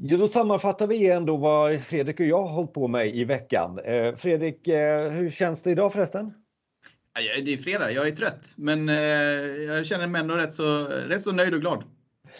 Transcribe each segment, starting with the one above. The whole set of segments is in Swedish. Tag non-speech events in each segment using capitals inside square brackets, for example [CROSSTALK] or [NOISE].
Ja, då sammanfattar vi igen då vad Fredrik och jag har hållit på med i veckan. Eh, Fredrik, eh, hur känns det idag förresten? Ja, det är fredag, jag är trött, men eh, jag känner mig ändå rätt så, rätt så nöjd och glad.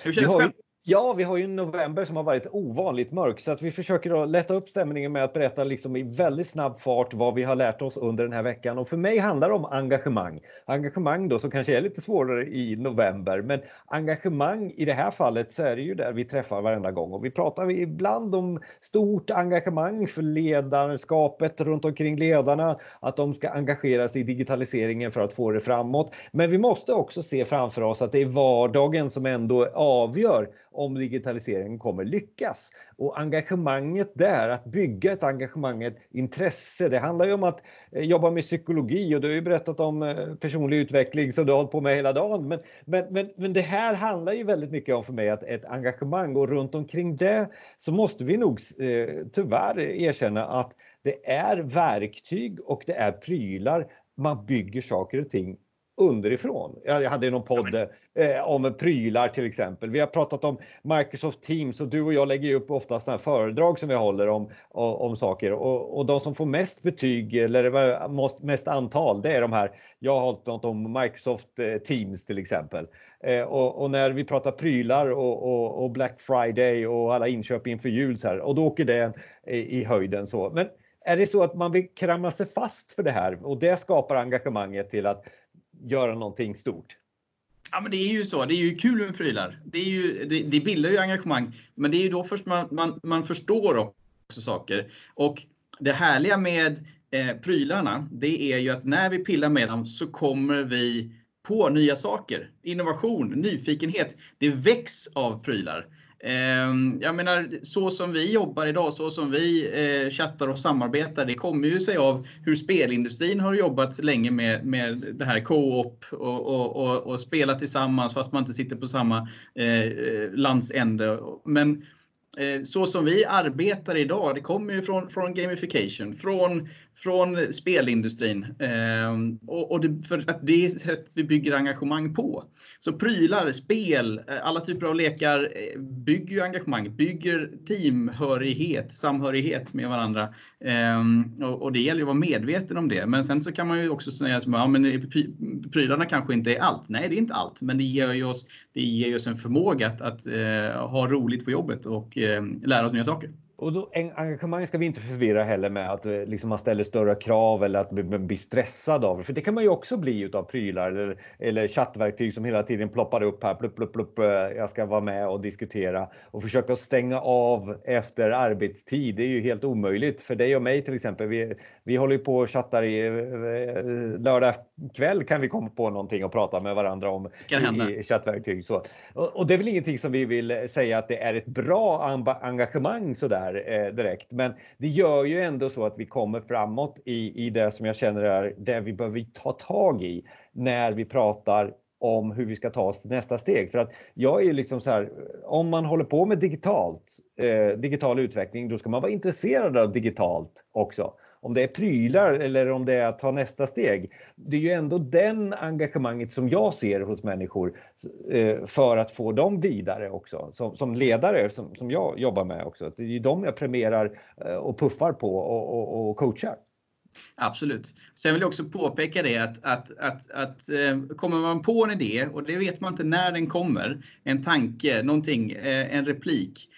Hur känns det själv? Ja, vi har ju en november som har varit ovanligt mörk så att vi försöker att lätta upp stämningen med att berätta liksom i väldigt snabb fart vad vi har lärt oss under den här veckan. Och för mig handlar det om engagemang. Engagemang då som kanske är lite svårare i november, men engagemang i det här fallet så är det ju där vi träffar varenda gång och vi pratar ibland om stort engagemang för ledarskapet runt omkring ledarna, att de ska engagera sig i digitaliseringen för att få det framåt. Men vi måste också se framför oss att det är vardagen som ändå avgör om digitaliseringen kommer lyckas. Och engagemanget där, att bygga ett engagemang, ett intresse, det handlar ju om att eh, jobba med psykologi och du har ju berättat om eh, personlig utveckling som du har hållit på med hela dagen. Men, men, men, men det här handlar ju väldigt mycket om för mig att ett engagemang och runt omkring det så måste vi nog eh, tyvärr erkänna att det är verktyg och det är prylar man bygger saker och ting underifrån. Jag hade någon podd eh, om prylar till exempel. Vi har pratat om Microsoft Teams och du och jag lägger upp ofta sådana föredrag som vi håller om, om, om saker och, och, de som får mest betyg eller mest antal det är de här. Jag har hållit något om Microsoft eh, Teams till exempel. Eh, och, och, när vi pratar prylar och, och, och, Black Friday och alla inköp inför jul så här, och då åker det i, i höjden så. Men är det så att man vill kramma sig fast för det här och det skapar engagemanget till att göra någonting stort? Ja, men det är ju så. Det är ju kul med prylar. Det, är ju, det, det bildar ju engagemang. Men det är ju då först man, man, man förstår också saker. Och det härliga med eh, prylarna, det är ju att när vi pillar med dem så kommer vi på nya saker. Innovation, nyfikenhet. Det väcks av prylar. Ehm, jag menar, så som vi jobbar idag, så som vi eh, chattar och samarbetar, det kommer ju sig av hur spelindustrin har jobbat länge med, med det här co-op och, och, och, och spela tillsammans fast man inte sitter på samma eh, landsände. Men eh, så som vi arbetar idag, det kommer ju från, från gamification, från, från spelindustrin. Eh, och, och det, för att det är sätt vi bygger engagemang på. Så prylar, spel, eh, alla typer av lekar eh, bygger ju engagemang, bygger teamhörighet, samhörighet med varandra. Eh, och, och, det gäller att vara medveten om det. Men sen så kan man ju också säga att ja, prylarna kanske inte är allt. Nej, det är inte allt, men det ger ju oss, det ger oss en förmåga att, att eh, ha roligt på jobbet och eh, lära oss nya saker. Och då, engagemang ska vi inte förvirra heller med att eh, liksom man ställer större krav eller att man blir stressad av det. För det kan man ju också bli utav prylar eller, eller chattverktyg som hela tiden ploppar upp här. Plupp, plupp, plupp, eh, jag ska vara med och diskutera och försöka stänga av efter arbetstid. Det är ju helt omöjligt för dig och mig till exempel. Vi, vi håller ju på och chattar i eh, lördag kväll kan vi komma på någonting och prata med varandra om i, i chattverktyg. Så. Och, och det är väl ingenting som vi vill säga att det är ett bra engagemang sådär här eh, direkt. Men det gör ju ändå så att vi kommer framåt i, i det som jag känner är det vi behöver ta tag i när vi pratar om hur vi ska ta oss till nästa steg. För att jag är liksom så här, om man håller på med digitalt, eh, digital utveckling, då ska man vara intresserad av digitalt också om det är prylar eller om det är att ta nästa steg. Det är ju ändå den engagemanget som jag ser hos människor eh, för att få dem vidare också. Som, som ledare som, som jag jobbar med också. Det är ju dem jag premierar eh, och puffar på och, och, och coachar. Absolut. Sen vill jag också påpeka det att, att, att, att eh, kommer man på en idé och det vet man inte när den kommer, en tanke, någonting, en replik,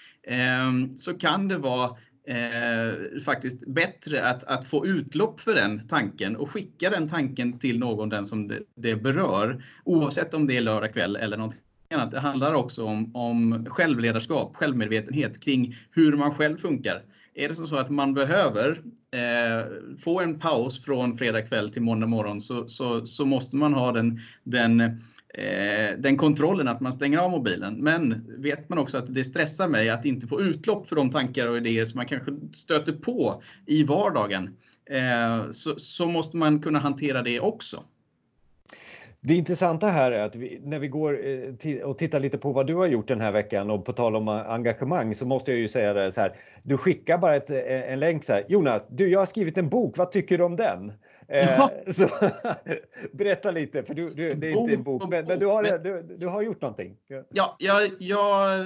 så kan det vara eh, faktiskt bättre att, att få utlopp för den tanken och skicka den tanken till någon den som det, det berör. Oavsett om det är lördag kväll eller någonting annat. Det handlar också om, om självledarskap, självmedvetenhet kring hur man själv funkar. Är det så att man behöver eh, få en paus från fredag kväll till måndag morgon så, så, så måste man ha den, den Eh, Eh, den kontrollen att man stänger av mobilen. Men vet man också att det stressar mig att inte få utlopp för de tankar och idéer som man kanske stöter på i vardagen. Eh, så, så måste man kunna hantera det också. Det intressanta här är att vi, när vi går eh, och tittar lite på vad du har gjort den här veckan och på tal om eh, engagemang så måste jag ju säga det så här. Du skickar bara ett, en länk så här. Jonas, du, jag har skrivit en bok. Vad tycker du om den? Eh, så, [LAUGHS] berätta lite, för du, du, det är inte en bok, men, men du, har, du, du, har gjort någonting. Ja, jag, jag,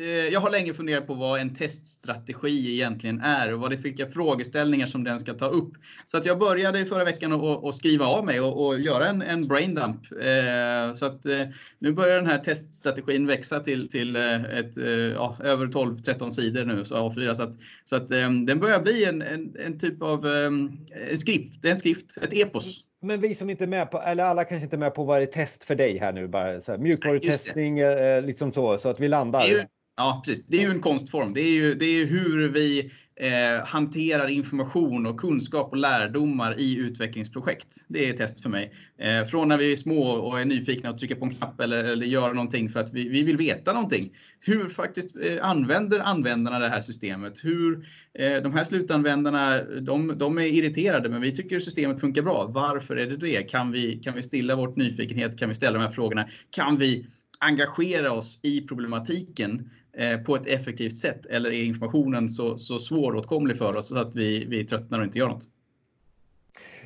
eh, jag har länge funderat på vad en teststrategi egentligen är och vad det är vilka frågeställningar som den ska ta upp. Så att jag började förra veckan att skriva av mig och, och göra en, en braindump. Eh, så att eh, nu börjar den här teststrategin växa till, till ett, ja, över 12-13 sidor nu, så A4. Så att, så att den börjar bli en, en, en typ av en skrift, en skrift, ett epos. Men vi som inte är med på, eller alla kanske inte är med på vad är test för dig här nu bara, så här, mjukvarutestning, eh, liksom så, så att vi landar. Ja precis, det är ju en konstform. Det är ju, det är hur vi eh, hanterar information och kunskap och lärdomar i utvecklingsprojekt. Det är test för mig. Eh, från när vi är små och är nyfikna och trycker på en knapp eller, eller gör någonting för att vi, vi vill veta någonting. Hur faktiskt eh, använder användarna det här systemet? Hur eh, De här slutanvändarna, de, de, är irriterade men vi tycker systemet funkar bra. Varför är det det? Kan vi, kan vi stilla vårt nyfikenhet? Kan vi ställa de här frågorna? Kan vi engagera oss i problematiken Eh, på ett effektivt sätt? Eller är informationen så, så svåråtkomlig för oss så att vi, vi tröttnar och inte gör något?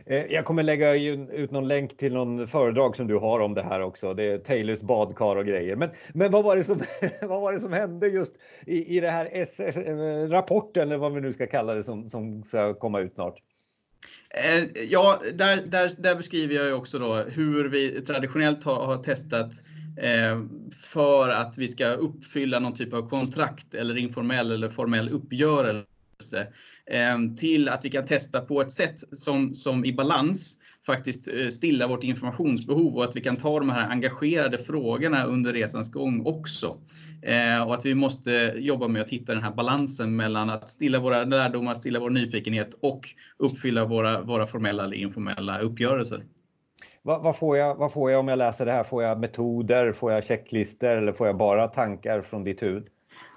Eh, jag kommer lägga ut någon länk till någon föredrag som du har om det här också. Det är Taylors badkar och grejer. Men, men vad, var det som, [LAUGHS] vad var det som hände just i, i den här SS, eh, rapporten eller vad vi nu ska kalla det som, som ska komma ut snart? Eh, ja, där, där, där beskriver jag ju också då hur vi traditionellt har, har testat Eh, för att vi ska uppfylla någon typ av kontrakt eller informell eller formell uppgörelse eh, till att vi kan testa på ett sätt som, som i balans faktiskt eh, stilla vårt informationsbehov och att vi kan ta de här engagerade frågorna under resans gång också. Och att vi måste jobba med att hitta den här balansen mellan att stilla våra lärdomar, stilla vår nyfikenhet och uppfylla våra, våra formella eller informella uppgörelser. Vad, vad, får jag, vad får jag om jag läser det här? Får jag metoder, får jag checklistor eller får jag bara tankar från ditt huvud?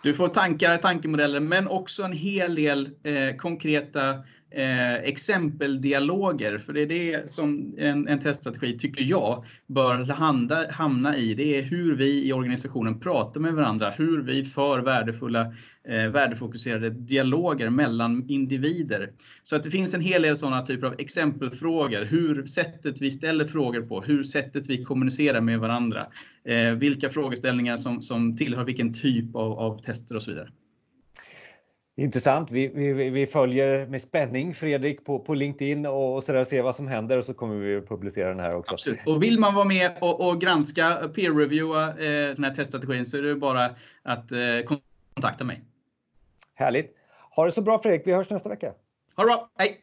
Du får tankar, tankemodeller, men också en hel del eh, konkreta eh, exempeldialoger. För det är det som en, en teststrategi, tycker jag, bör handa, hamna i. Det är hur vi i organisationen pratar med varandra, hur vi för värdefulla, eh, värdefokuserade dialoger mellan individer. Så att det finns en hel del sådana typer av exempelfrågor. Hur sättet vi ställer frågor på, hur sättet vi kommunicerar med varandra. Eh, vilka frågeställningar som, som tillhör vilken typ av, av tester och så vidare. Intressant. Vi, vi, vi följer med spänning Fredrik på, på LinkedIn och, och så där, se vad som händer och så kommer vi publicera den här också. Absolut. Och vill man vara med och, och granska, peer-reviewa eh, den här teststrategin så är det bara att eh, kontakta mig. Härligt. Ha det så bra Fredrik. Vi hörs nästa vecka. Ha det bra. Hej!